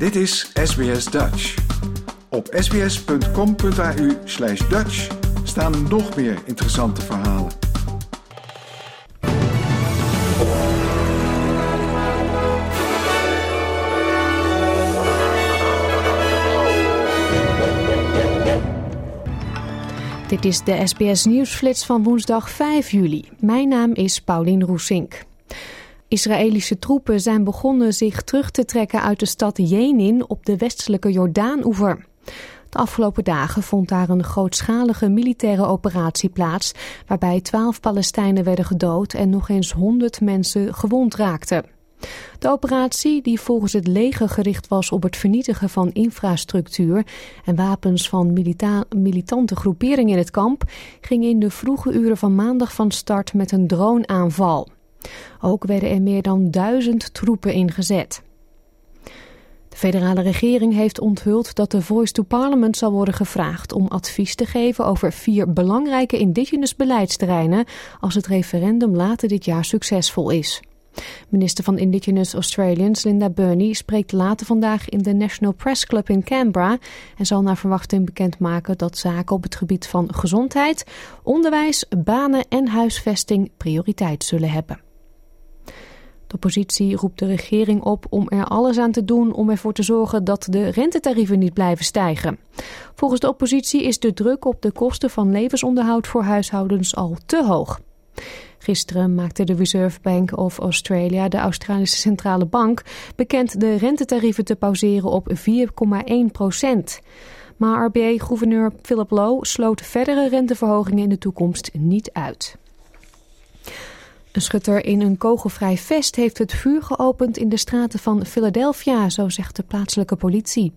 Dit is SBS Dutch. Op sbs.com.au slash Dutch staan nog meer interessante verhalen. Dit is de SBS Nieuwsflits van woensdag 5 juli. Mijn naam is Paulien Roesink. Israëlische troepen zijn begonnen zich terug te trekken uit de stad Jenin op de westelijke Jordaan-oever. De afgelopen dagen vond daar een grootschalige militaire operatie plaats, waarbij 12 Palestijnen werden gedood en nog eens 100 mensen gewond raakten. De operatie, die volgens het leger gericht was op het vernietigen van infrastructuur en wapens van militante groeperingen in het kamp, ging in de vroege uren van maandag van start met een droneaanval. Ook werden er meer dan duizend troepen ingezet. De federale regering heeft onthuld dat de Voice to Parliament zal worden gevraagd om advies te geven over vier belangrijke indigenous beleidsterreinen als het referendum later dit jaar succesvol is. Minister van Indigenous Australians Linda Burney spreekt later vandaag in de National Press Club in Canberra en zal naar verwachting bekendmaken dat zaken op het gebied van gezondheid, onderwijs, banen en huisvesting prioriteit zullen hebben. De oppositie roept de regering op om er alles aan te doen om ervoor te zorgen dat de rentetarieven niet blijven stijgen. Volgens de oppositie is de druk op de kosten van levensonderhoud voor huishoudens al te hoog. Gisteren maakte de Reserve Bank of Australia, de Australische Centrale Bank, bekend de rentetarieven te pauzeren op 4,1 procent. Maar RBA-gouverneur Philip Lowe sloot verdere renteverhogingen in de toekomst niet uit. Een schutter in een kogelvrij vest heeft het vuur geopend in de straten van Philadelphia, zo zegt de plaatselijke politie.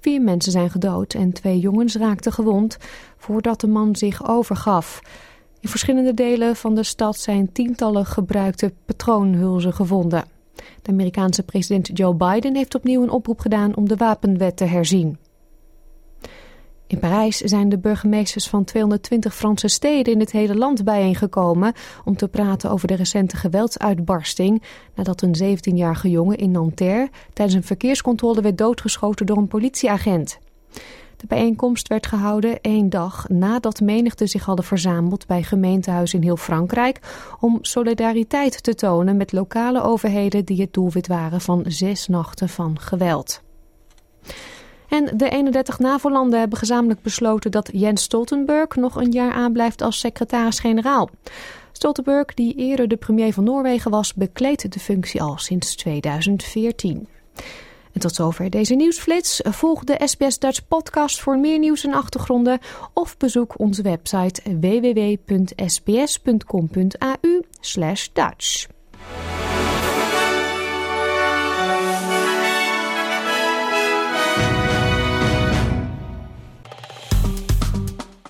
Vier mensen zijn gedood en twee jongens raakten gewond voordat de man zich overgaf. In verschillende delen van de stad zijn tientallen gebruikte patroonhulzen gevonden. De Amerikaanse president Joe Biden heeft opnieuw een oproep gedaan om de wapenwet te herzien. In Parijs zijn de burgemeesters van 220 Franse steden in het hele land bijeengekomen om te praten over de recente geweldsuitbarsting nadat een 17-jarige jongen in Nanterre tijdens een verkeerscontrole werd doodgeschoten door een politieagent. De bijeenkomst werd gehouden één dag nadat menigte zich hadden verzameld bij gemeentehuizen in heel Frankrijk om solidariteit te tonen met lokale overheden die het doelwit waren van zes nachten van geweld. En de 31 NAVO-landen hebben gezamenlijk besloten dat Jens Stoltenberg nog een jaar aanblijft als secretaris-generaal. Stoltenberg, die eerder de premier van Noorwegen was, bekleedt de functie al sinds 2014. En tot zover deze nieuwsflits. Volg de SBS Dutch podcast voor meer nieuws en achtergronden of bezoek onze website www.sbs.com.au